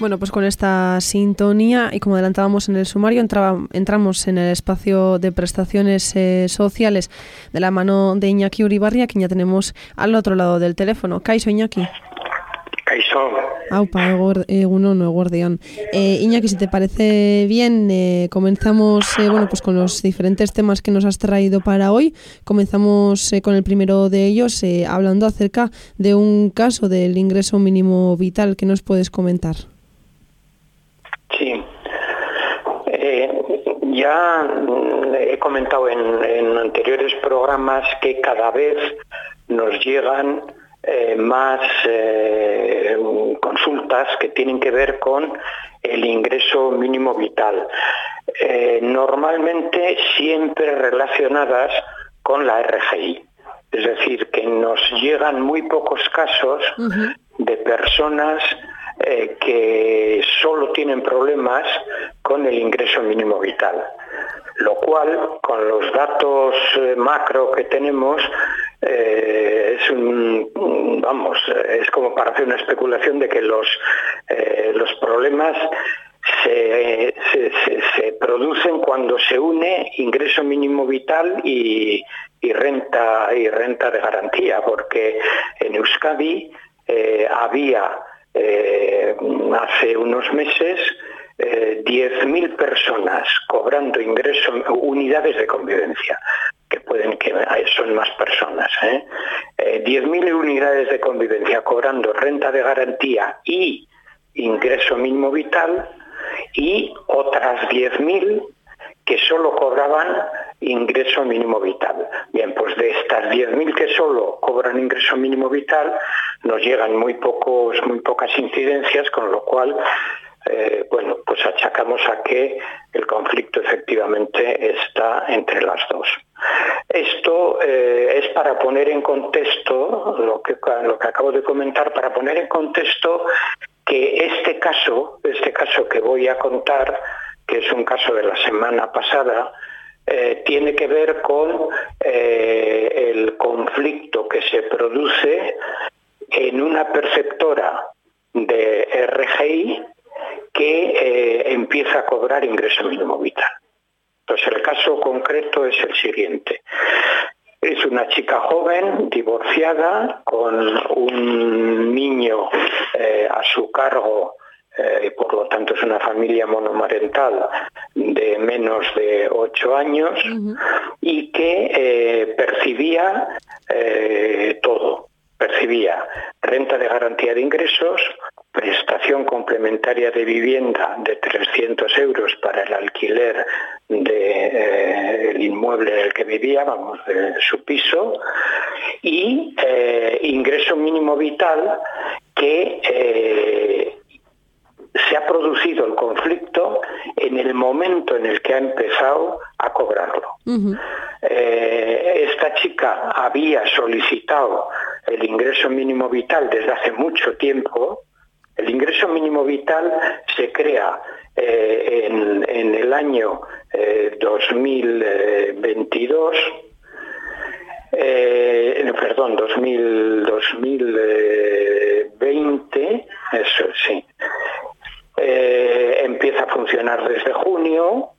Bueno, pues con esta sintonía y como adelantábamos en el sumario, entramos en el espacio de prestaciones eh, sociales de la mano de Iñaki Uribarria, que ya tenemos al otro lado del teléfono. Kaiso Iñaki. Kaiso. Aupa, uno no guardián. Eh, Iñaki, si te parece bien, eh, comenzamos eh, bueno, pues con los diferentes temas que nos has traído para hoy. Comenzamos con el primero de ellos, hablando acerca de un caso del ingreso mínimo vital. que nos puedes comentar? Sí. Eh, ya mm, he comentado en, anteriores programas que cada vez nos llegan eh, más eh, consultas que tienen que ver con el ingreso mínimo vital. normalmente siempre relacionadas con la RGI. Es decir, que nos llegan muy pocos casos de personas eh, que solo tienen problemas con el ingreso mínimo vital, lo cual con los datos eh, macro que tenemos eh, es un, vamos, es como para hacer una especulación de que los, los problemas se, producen cuando se une ingreso mínimo vital y, renta y renta de garantía, porque en Euskadi había eh, hace unos meses 10.000 eh, personas cobrando ingresos, unidades de convivencia, que pueden que son más personas, 10.000 ¿eh? unidades de convivencia cobrando renta de garantía y ingreso mínimo vital y otras 10.000 que solo cobraban ingreso mínimo vital. Bien, pues de estas 10.000 que solo cobran ingreso mínimo vital, nos llegan muy, pocos, muy pocas incidencias, con lo cual eh, bueno, pues achacamos a que el conflicto efectivamente está entre las dos. Esto eh, es para poner en contexto lo que, lo que acabo de comentar, para poner en contexto que este caso, este caso que voy a contar, que es un caso de la semana pasada, eh, tiene que ver con eh, el conflicto que se produce en una perceptora de RGI que eh, empieza a cobrar ingreso mínimo vital. Entonces el caso concreto es el siguiente. Es una chica joven, divorciada, con un niño a su cargo eh, por lo tanto es una familia monomarental menos de ocho años y que eh, percibía eh, todo, percibía renta de garantía de ingresos, prestación complementaria de vivienda de 300 euros para el alquiler del inmueble en el que vivía, vamos, de su piso, y ingreso mínimo vital que se ha producido el conflicto en el momento en el que ha empezado a cobrarlo. Eh, esta chica había solicitado el ingreso mínimo vital desde hace mucho tiempo. El ingreso mínimo vital se crea eh, en, el año 2022, eh, perdón, 2020, eso sí, desde junio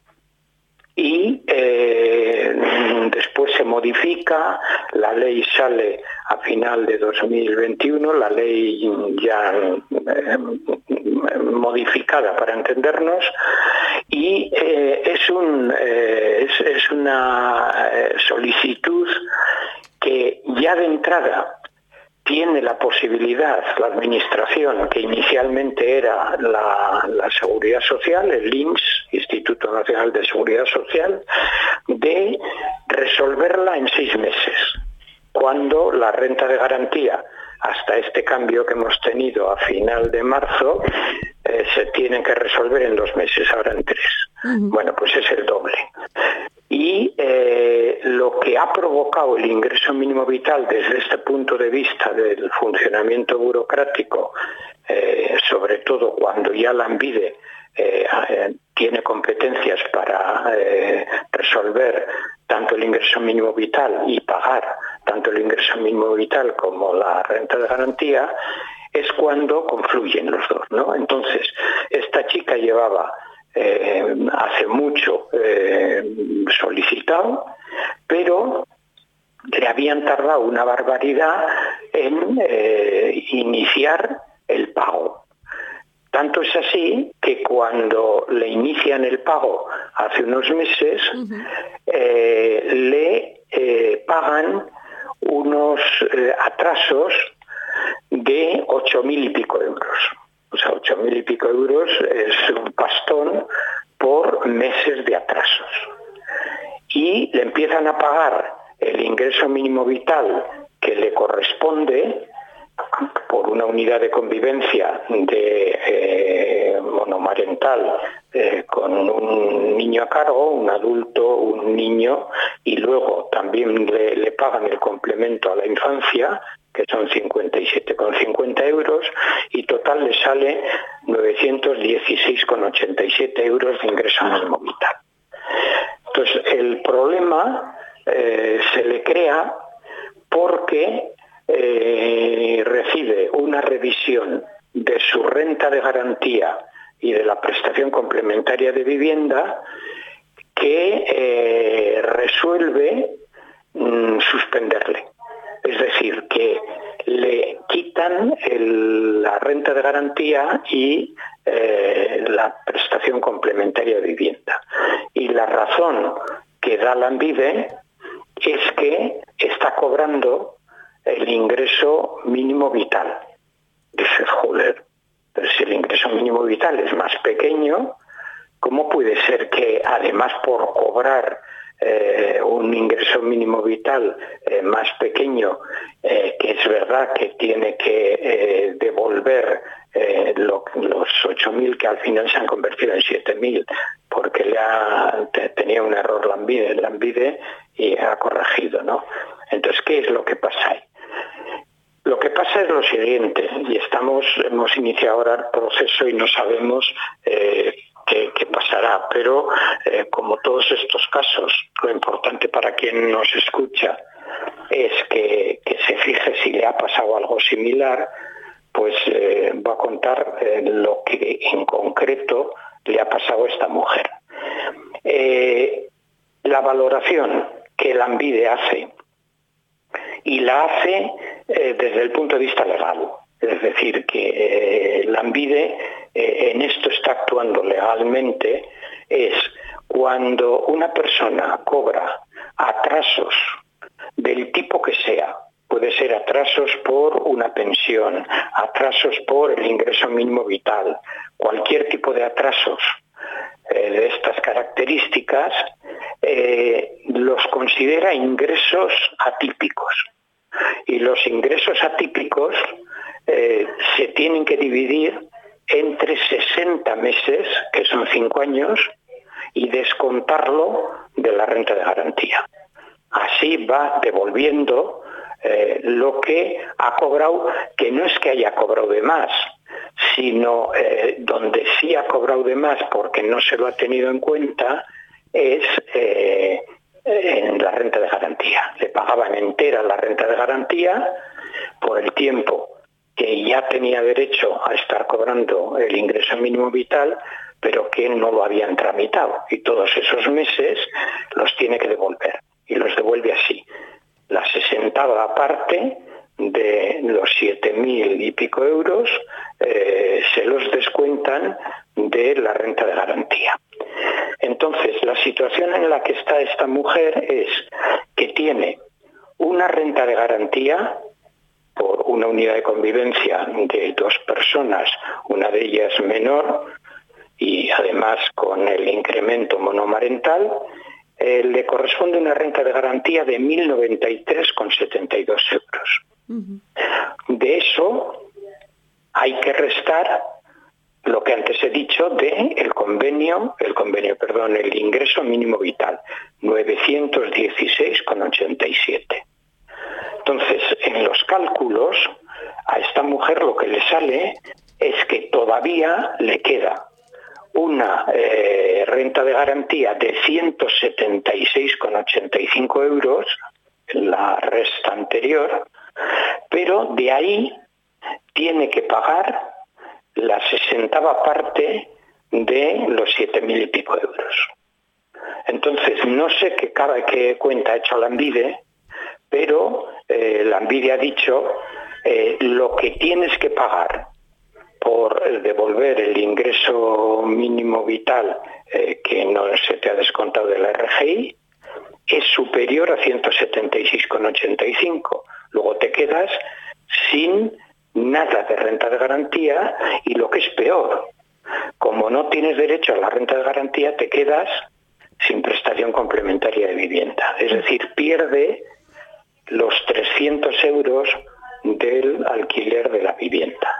y eh, después se modifica, la ley sale a final de 2021, la ley ya eh, modificada para entendernos, y es, un, es una solicitud que ya de entrada tiene la posibilidad, la administración, que inicialmente era la, Seguridad Social, el INS, Instituto Nacional de Seguridad Social, de resolverla en seis meses, cuando la renta de garantía, hasta este cambio que hemos tenido a final de marzo, eh, se tiene que resolver en dos meses, ahora en tres. Bueno, pues es el doble y eh, ha provocado el ingreso mínimo vital desde este punto de vista del funcionamiento burocrático, eh, sobre todo cuando ya la ANVIDE eh, tiene competencias para resolver tanto el ingreso mínimo vital y pagar tanto el ingreso mínimo vital como la renta de garantía, es cuando confluyen los dos, ¿no? Entonces, esta chica llevaba eh, hace mucho eh, solicitado, pero le habían tardado una barbaridad en eh, iniciar el pago. Tanto es así que cuando le inician el pago hace unos meses, le pagan unos atrasos de ocho mil y pico euros. O sea, ocho mil y pico euros es un pastón por meses de atrasos. Y le empiezan a pagar el ingreso mínimo vital que le corresponde por una unidad de convivencia de eh, monomarental eh, con un niño a cargo, un adulto, un niño, y luego también le pagan el complemento a la infancia, que son 57,50 euros, y total le sale 916,87 euros de ingreso mínimo vital. Entonces, el problema eh, se le crea porque eh, recibe una revisión de su renta de garantía y de la prestación complementaria de vivienda que eh, resuelve mm, suspenderle. La renta de garantía y eh, la prestación complementaria de vivienda. Y la razón que da la ANVIDE es que está cobrando el ingreso mínimo vital. Dice, joder, pero si el ingreso mínimo vital es más pequeño, ¿cómo puede ser que además por cobrar eh, un ingreso mínimo vital eh, más pequeño, eh, que es verdad que tiene que devolver los 8.000 que al final se han convertido en 7.000 porque le ha, tenía un error Lambide, Lambide y ha corregido. ¿no? Entonces, ¿qué es lo que pasa ahí? Lo que pasa es lo siguiente, y estamos, hemos iniciado ahora el proceso y no sabemos qué, pasará, pero eh, como todos estos casos, lo importante para quien nos escucha es que, se fije si le ha pasado algo similar, pues eh, va a contar eh, lo que en concreto le ha pasado a esta mujer. la valoración que el ANVIDE hace, y la hace desde el punto de vista legal, es decir, que el ANVIDE eh, en esto está actuando legalmente es cuando una persona cobra atrasos del tipo que sea, puede ser atrasos por una pensión, atrasos por el ingreso mínimo vital, cualquier tipo de atrasos eh, de estas características, eh, los considera ingresos atípicos. Y los ingresos atípicos se tienen que dividir entre 60 meses, que son 5 años, y descontarlo de la renta de garantía. Así va devolviendo eh, lo que ha cobrado, que no es que haya cobrado de más, sino eh, donde sí ha cobrado de más porque no se lo ha tenido en cuenta es eh, en la renta de garantía. Le pagaban entera la renta de garantía por el tiempo que ya tenía derecho a estar cobrando el ingreso mínimo vital, pero que no lo habían tramitado. Y todos esos meses los tiene que devolver. Y los devuelve así. La sesentava parte de los siete mil y pico euros eh, se los descuentan de la renta de garantía. Entonces, la situación en la que está esta mujer es que tiene una renta de garantía por una unidad de convivencia de dos personas, una de ellas menor y además con el incremento monomarental, eh, le corresponde una renta de garantía de 1.093,72 euros. De eso hay que restar lo que antes he dicho de el convenio, el convenio, perdón, el ingreso mínimo vital, 916,87. Entonces, en los cálculos, a esta mujer lo que le sale es que todavía le queda una eh, renta de garantía de 176,85 euros, la resta anterior, pero de ahí tiene que pagar la sesentava parte de los siete mil y pico euros. Entonces, no sé qué, qué cuenta ha hecho la Ambide, pero eh, la Ambide ha dicho eh, lo que tienes que pagar por devolver el ingreso mínimo vital eh, que no se te ha descontado de la RGI es superior a 176,85. Luego te quedas sin nada de renta de garantía y lo que es peor, como no tienes derecho a la renta de garantía, te quedas sin prestación complementaria de vivienda. Es decir, pierde los 300 euros del alquiler de la vivienda.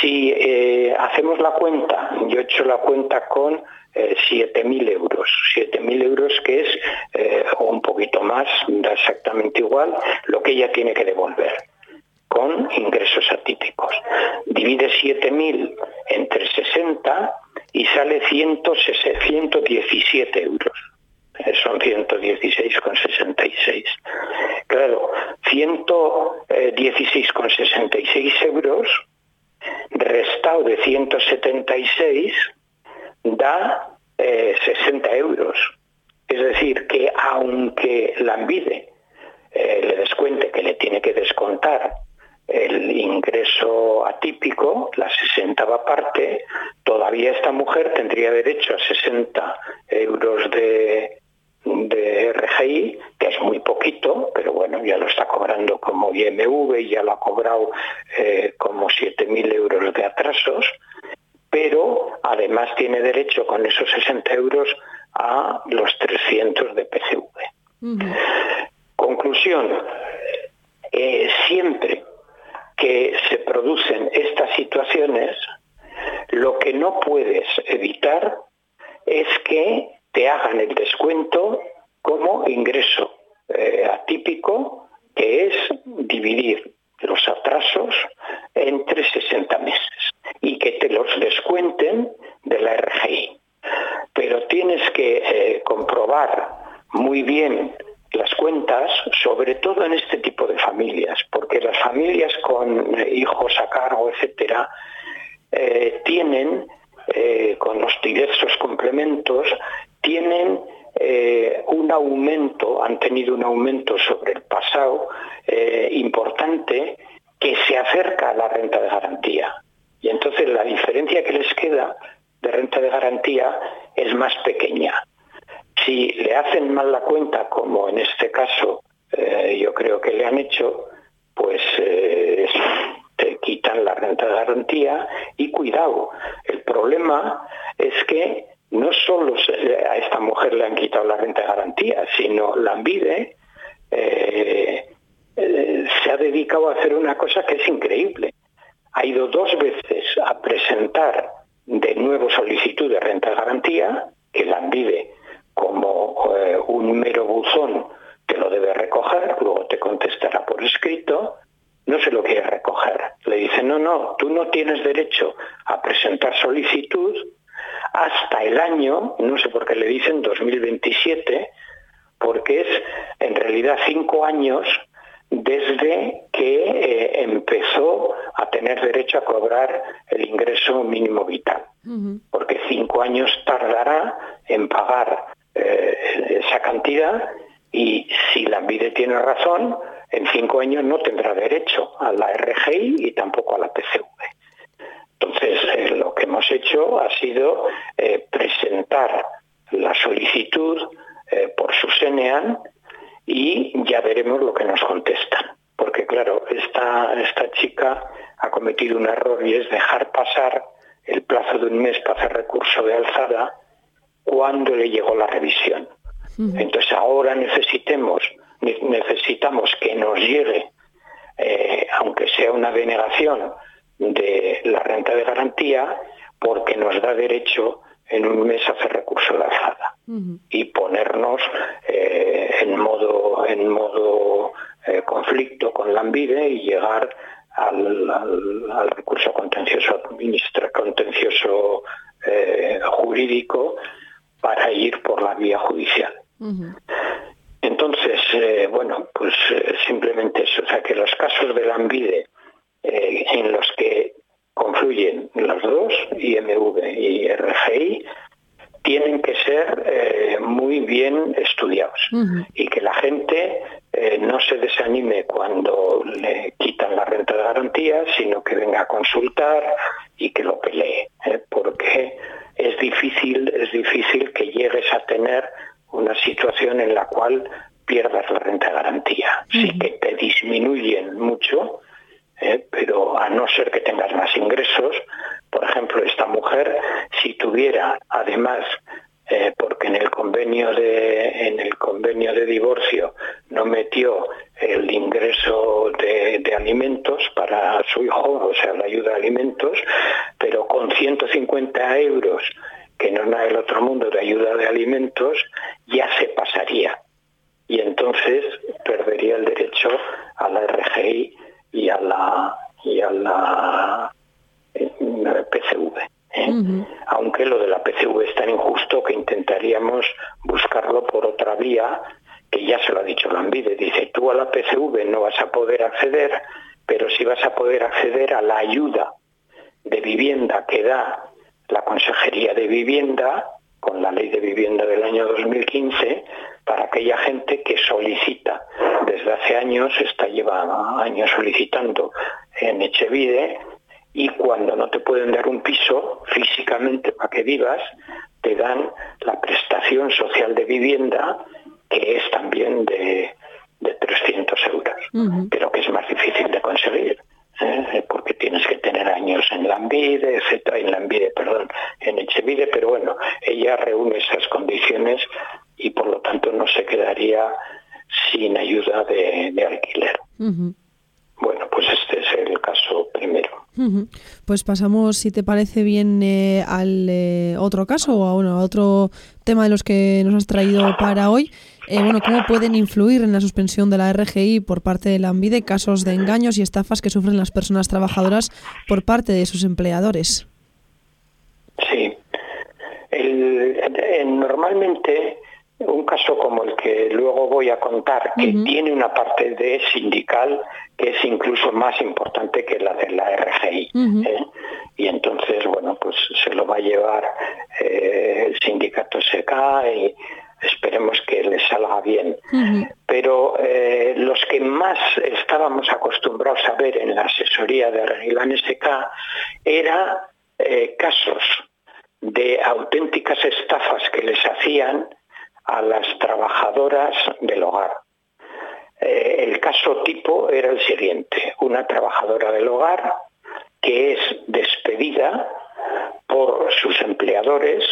Si eh, hacemos la cuenta, yo he hecho la cuenta con 7.000 eh, euros, 7.000 euros que es eh, un poquito más, da exactamente igual, lo que ella tiene que devolver con ingresos atípicos. Divide 7.000 entre 60 y sale 117 euros. Eh, son 116,66. Claro, 116,66 euros restado de 176 da 60 eh, euros. Es decir, que aunque la envide eh, le descuente que le tiene que descontar el ingreso atípico, la sesentava parte, todavía esta mujer tendría derecho a 60 euros de, de RGI, que es muy poquito, pero bueno, ya lo está cobrando como IMV y ya lo ha cobrado eh, como 7.000 euros de atrasos, pero además tiene derecho con esos 60 euros a los 300 de PCV. Conclusión, eh, siempre que se producen estas situaciones, lo que no puedes evitar es que hagan el descuento como ingreso eh, atípico, que es dividir los atrasos entre 60 meses y que te los descuenten de la RGI. Pero tienes que eh, comprobar muy bien las cuentas, sobre todo en este tipo de familias, porque las familias con hijos a cargo, etcétera, eh, tienen, eh, con los diversos complementos, eh, un aumento, han tenido un aumento sobre el pasado importante que se acerca a la renta de garantía. Y entonces la diferencia que les queda de renta de garantía es más pequeña. Si le hacen mal la cuenta, como en este caso eh, yo creo que le han hecho, pues eh, te quitan la renta de garantía y cuidado. El problema es que no solo a esta mujer le han quitado la renta de garantía, sino la Ambide eh, se ha dedicado a hacer una cosa que es increíble. Ha ido dos veces a presentar de nuevo solicitud de renta de garantía, que la Ambide como eh, un mero buzón que lo debe recoger, luego te contestará por escrito, no se lo quiere recoger. Le dice, no, no, tú no tienes derecho a presentar solicitud hasta el año, no sé por qué le dicen 2027, porque es en realidad cinco años desde que eh, empezó a tener derecho a cobrar el ingreso mínimo vital, porque cinco años tardará en pagar eh, esa cantidad y si la ANVIDE tiene razón, en cinco años no tendrá derecho a la RGI y tampoco a la PCV. Entonces, eh, lo que hemos hecho ha sido eh, presentar la solicitud por su SENEAN y ya veremos lo que nos contestan. Porque claro, esta, esta chica ha cometido un error y es dejar pasar el plazo de un mes para hacer recurso de alzada cuando le llegó la revisión. Entonces ahora necesitemos, necesitamos que nos llegue, eh, aunque sea una denegación de la renta de garantía, porque nos da derecho en un mes a hacer recurso de alzada y ponernos eh, en modo, en modo eh, conflicto con la ANVIDE y llegar al, recurso contencioso, contencioso jurídico para ir por la vía judicial. Entonces, eh, bueno, pues eh, simplemente eso, o sea que los casos de la ANVIDE pero bueno, ella reúne esas condiciones y por lo tanto no se quedaría sin ayuda de, alquiler. Bueno, pues este es el caso primero. Pues pasamos, si te parece bien, eh, al eh, otro caso o a, bueno, a otro tema de los que nos has traído para hoy. Eh, bueno, ¿cómo pueden influir en la suspensión de la RGI por parte de la ANVIDE casos de engaños y estafas que sufren las personas trabajadoras por parte de sus empleadores? Sí. Normalmente un caso como el que luego voy a contar, que tiene una parte de sindical que es incluso más importante que la de la RGI. ¿eh? Y entonces, bueno, pues se lo va a llevar eh, el sindicato SK y esperemos que le salga bien. Pero eh, los que más estábamos acostumbrados a ver en la asesoría de Regilán SK era casos de auténticas estafas que les hacían a las trabajadoras del hogar. Eh, el caso tipo era el siguiente, una trabajadora del hogar que es despedida por sus empleadores,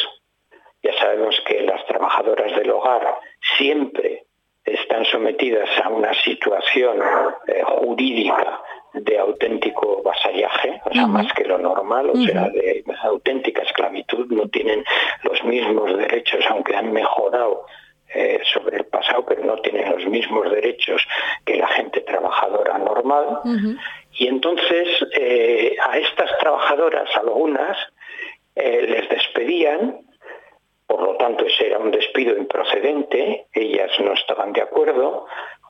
ya sabemos que las trabajadoras del hogar siempre están sometidas a una situación eh, jurídica de auténtico vasallaje, o sea, más que lo normal, o sea, de auténtica esclavitud, no tienen los mismos derechos, aunque han mejorado eh, sobre el pasado, pero no tienen los mismos derechos que la gente trabajadora normal. Y entonces eh, a estas trabajadoras, algunas, eh, les despedían, por lo tanto ese era un despido improcedente, ellas no estaban de acuerdo,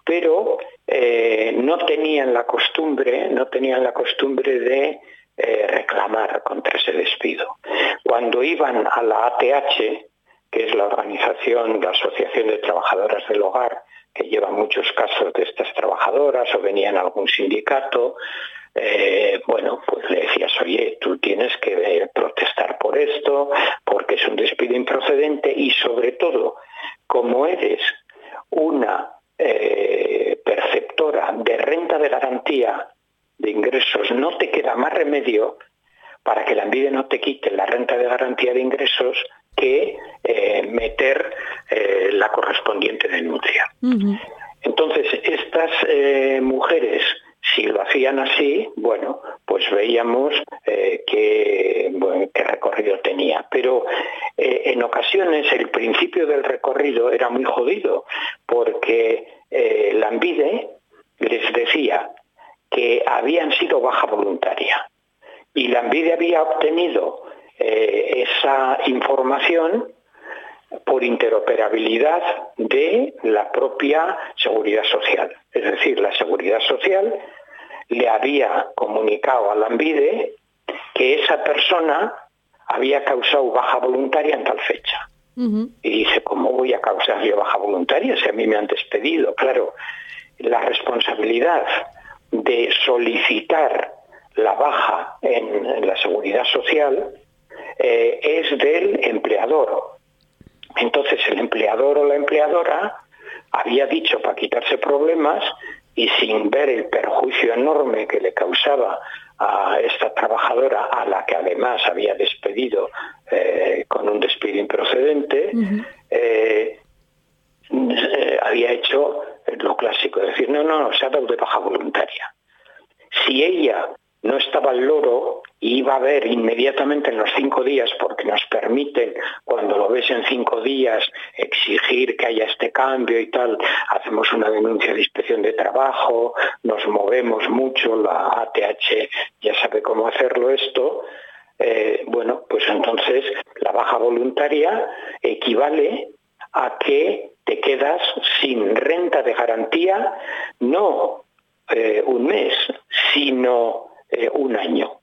pero eh, no tenían la costumbre, no tenían la costumbre de eh, reclamar contra ese despido. Cuando iban a la ATH, que es la organización, la Asociación de Trabajadoras del Hogar, que lleva muchos casos de estas trabajadoras, o venían a algún sindicato, eh, bueno, pues le decías, oye, tú tienes que protestar por esto, porque es un despido improcedente y sobre todo, como eres una eh, perceptora de renta de garantía de ingresos, no te queda más remedio para que la envidia no te quite la renta de garantía de ingresos que eh, meter eh, la correspondiente denuncia. Entonces, estas mujeres si lo hacían así, bueno, pues veíamos eh, qué, recorrido tenía. Pero eh, en ocasiones el principio del recorrido era muy jodido, porque eh, la Ambide les decía que habían sido baja voluntaria y la Ambide había obtenido esa información por interoperabilidad de la propia seguridad social. Es decir, la seguridad social le había comunicado a Lambide que esa persona había causado baja voluntaria en tal fecha. Y dice, ¿cómo voy a causar yo baja voluntaria si a mí me han despedido? Claro, la responsabilidad de solicitar la baja en, la seguridad social eh, es del empleador. Entonces el empleador o la empleadora había dicho para quitarse problemas y sin ver el perjuicio enorme que le causaba a esta trabajadora, a la que además había despedido eh, con un despido improcedente, eh, había hecho lo clásico, decir, no, no, se ha dado de baja voluntaria. Si ella no estaba el loro y iba a ver inmediatamente en los cinco días, porque nos permiten, cuando lo ves en cinco días, exigir que haya este cambio y tal, hacemos una denuncia de inspección de trabajo, nos movemos mucho, la ATH ya sabe cómo hacerlo esto, eh, bueno, pues entonces la baja voluntaria equivale a que te quedas sin renta de garantía, no eh, un mes, sino eh, un año.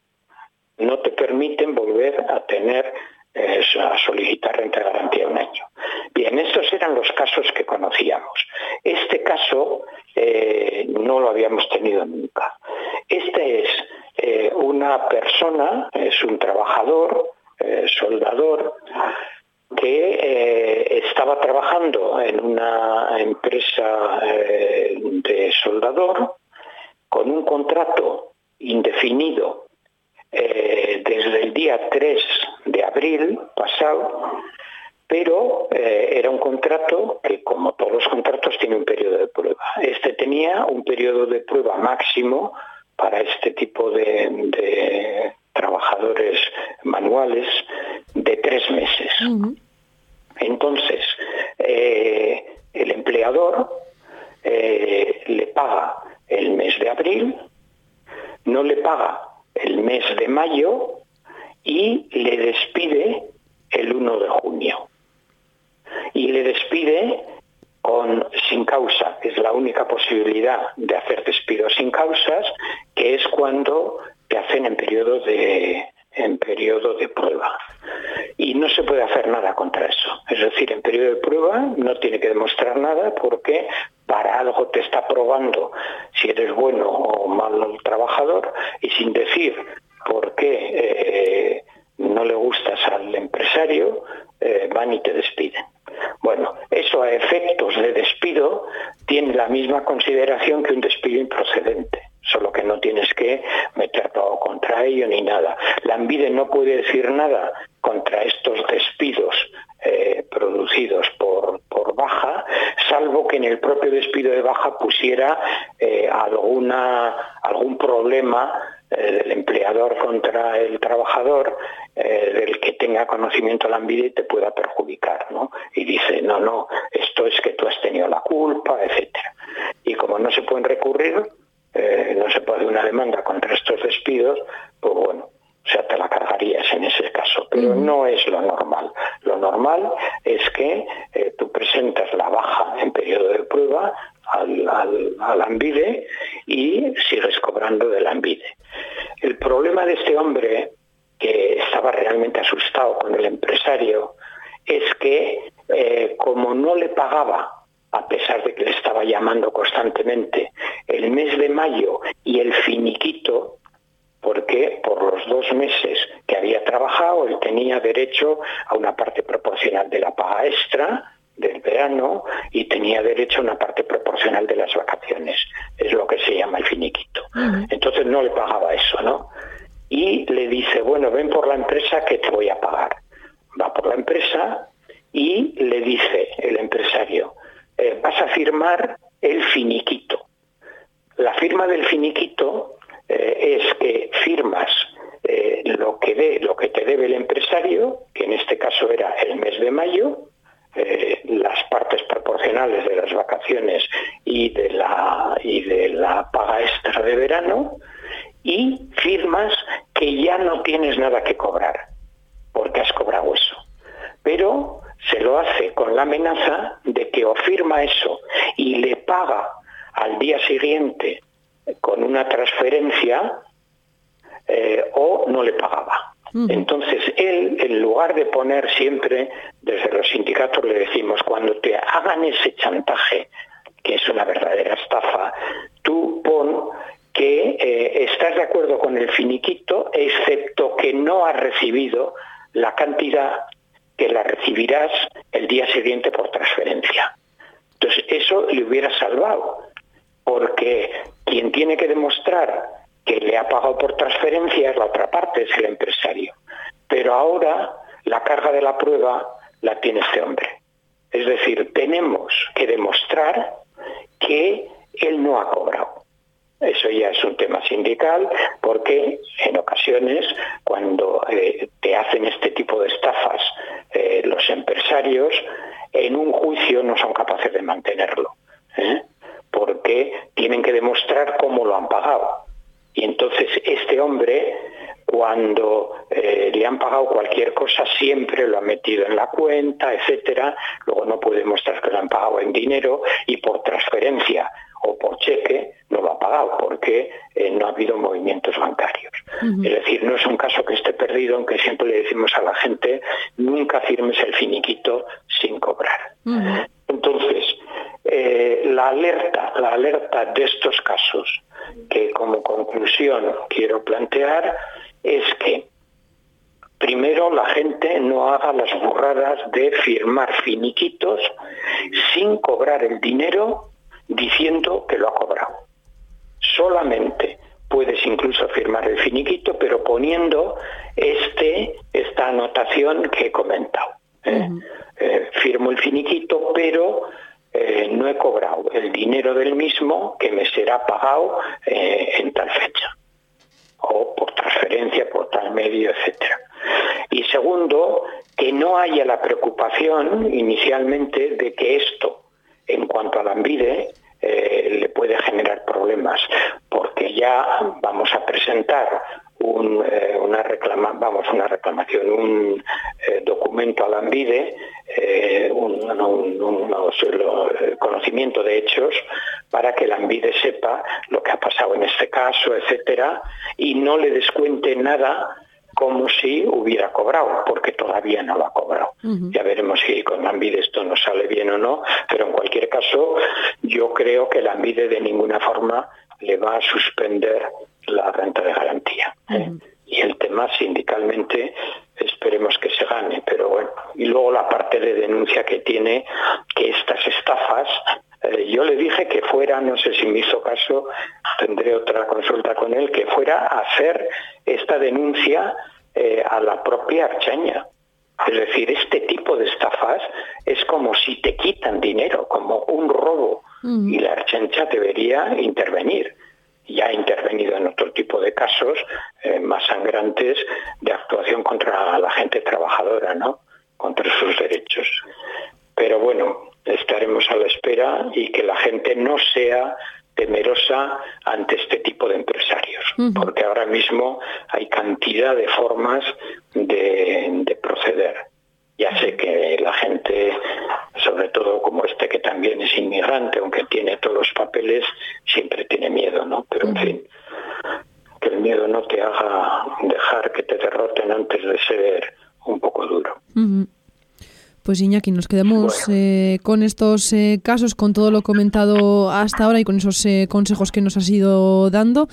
No te permiten volver a tener, eh, a solicitar renta garantía un año. Bien, estos eran los casos que conocíamos. Este caso eh, no lo habíamos tenido nunca. Este es una persona, es un trabajador, soldador, que estaba trabajando en una empresa de soldador con un contrato indefinido eh, desde el día 3 de abril pasado, pero eh, era un contrato que, como todos los contratos, tiene un periodo de prueba. Este tenía un periodo de prueba máximo para este tipo de, trabajadores manuales de tres meses. Entonces, eh, el empleador le paga el mes de abril, no le paga el mes de mayo y le despide el 1 de junio. Y le despide con sin causa, es la única posibilidad de hacer despidos sin causas, que es cuando te hacen en periodo de en periodo de prueba. Y no se puede hacer nada contra eso. Es decir, en periodo de prueba no tiene que demostrar nada porque para algo te está probando si eres bueno o malo trabajador sin decir por qué eh, no le gustas al empresario, eh, van y te despiden. Bueno, eso a efectos de despido tiene la misma consideración que un despido improcedente, solo que no tienes que meter todo contra ello ni nada. La ANVIDE no puede decir nada contra estos despidos eh, producidos por, baja, salvo que en el propio despido de baja pusiera eh, alguna, algún problema eh, del empleador contra el trabajador del que tenga conocimiento la y te pueda perjudicar, ¿no? Y dice, no, no, esto es que tú has tenido la culpa, etcétera. Y como no se pueden recurrir, no se puede una demanda contra estos despidos, pues bueno, o sea, te la cargarías en ese caso, pero no es lo normal. Lo normal es que eh, tú presentas la baja en periodo de prueba al, al, ANVIDE y sigues cobrando del ANVIDE. El problema de este hombre, que estaba realmente asustado con el empresario, es que eh, como no le pagaba pesar de que le estaba llamando constantemente, el mes de mayo y el finiquito, porque por los dos meses que había trabajado él tenía derecho a una parte proporcional de la paga extra del verano y tenía derecho a una parte proporcional de las vacaciones. Es lo que se llama el finiquito. Entonces no le pagaba eso, ¿no? Y le dice, bueno, ven por la empresa que te voy a pagar. Va por la empresa y le dice el empresario, eh, vas a el finiquito. La firma del finiquito eh, es que firmas eh, lo, que lo que te debe el empresario, que en este caso era el mes de mayo, eh, las partes proporcionales de las vacaciones y de la, y de la paga extra de verano, y firmas que ya no tienes nada que cobrar, porque has cobrado eso. Pero se lo hace con la amenaza de que o firma eso y le paga al día siguiente con una transferencia eh, o no le pagaba. Entonces, él, en lugar de poner siempre, desde los sindicatos le decimos, cuando te hagan ese chantaje, que es una verdadera estafa, tú pon que eh, estás de acuerdo con el finiquito, excepto que no has recibido cantidad que la recibirás el día siguiente por transferencia. Entonces, eso le hubiera salvado, porque quien tiene que demostrar que le ha pagado por transferencia es la otra parte, es el empresario. Pero ahora la carga de la prueba la tiene este hombre. Es decir, tenemos que demostrar que él no ha cobrado. Eso ya es un tema sindical porque en ocasiones cuando eh, te hacen este tipo de estafas eh, los empresarios, en un juicio no son capaces de mantenerlo, ¿eh? porque tienen que demostrar cómo lo han pagado. Y entonces este hombre, cuando le han pagado cualquier cosa, siempre lo ha metido en la cuenta, etcétera. Luego no puede demostrar que lo han pagado en dinero y por transferencia o por cheque no lo ha pagado porque eh, no ha habido movimientos bancarios. Es decir, no es un caso que esté perdido, aunque siempre le decimos a la gente, nunca firmes el finiquito sin cobrar. Entonces, eh, la alerta, la alerta de estos casos que como conclusión quiero plantear es que primero la gente no haga las burradas de firmar finiquitos sin cobrar el dinero diciendo que lo ha cobrado. Solamente puedes incluso firmar el finiquito, pero poniendo este, esta anotación que he comentado. ¿eh? Eh, firmo el finiquito, pero eh, no he cobrado el dinero del mismo que me será pagado en tal fecha, o por transferencia, por tal medio, etcétera. Y segundo, que no haya la preocupación inicialmente de que esto en cuanto a la ANVIDE, eh, le puede generar problemas, porque ya vamos a presentar eh, una, reclama, vamos, una reclamación, un eh, documento a la ANVIDE, un, conocimiento de hechos, para que la ANVIDE sepa lo que ha pasado en este caso, etcétera, y no le descuente nada como si hubiera cobrado, porque todavía no lo ha cobrado. Ya veremos si con la ANVIDE esto nos sale bien o no, pero en cualquier caso yo creo que la ANVIDE de ninguna forma le va a suspender la renta de garantía. ¿eh? Y el tema sindicalmente esperemos que se gane, pero bueno. Y luego la parte de denuncia que tiene, que estas estafas eh, yo le dije que fuera, no sé si me hizo caso, tendré otra consulta con él, que fuera a hacer esta denuncia eh, a la propia Archaña. Es decir, este tipo de estafas es como si te quitan dinero, como un robo, mm. y la Archancha debería intervenir. Ya ha intervenido en otro tipo de casos eh, más sangrantes de actuación contra la gente trabajadora, ¿no? Contra sus derechos. Pero bueno, estaremos a la espera y que la gente no sea temerosa ante este tipo de empresarios, porque ahora mismo hay cantidad de formas de, proceder. Ya sé que la gente, sobre todo como este que también es inmigrante, aunque tiene todos los papeles, siempre tiene miedo, ¿no? Pero en fin, que el miedo no te haga dejar que te derroten antes de ser un poco duro. Pues Iñaki, nos quedamos eh, con estos eh, casos, con todo lo comentado hasta ahora y con esos eh, consejos que nos has ido dando.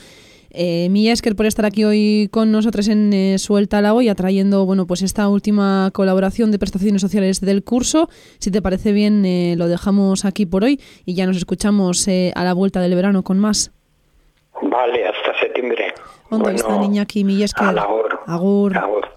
Eh, Esker por estar aquí hoy con nosotros en Suelta la Olla, trayendo bueno, pues esta última colaboración de prestaciones sociales del curso. Si te parece bien, lo dejamos aquí por hoy y ya nos escuchamos a la vuelta del verano con más. Vale, hasta septiembre. ¿Dónde está Iñaki Millesker? Agur. Agur.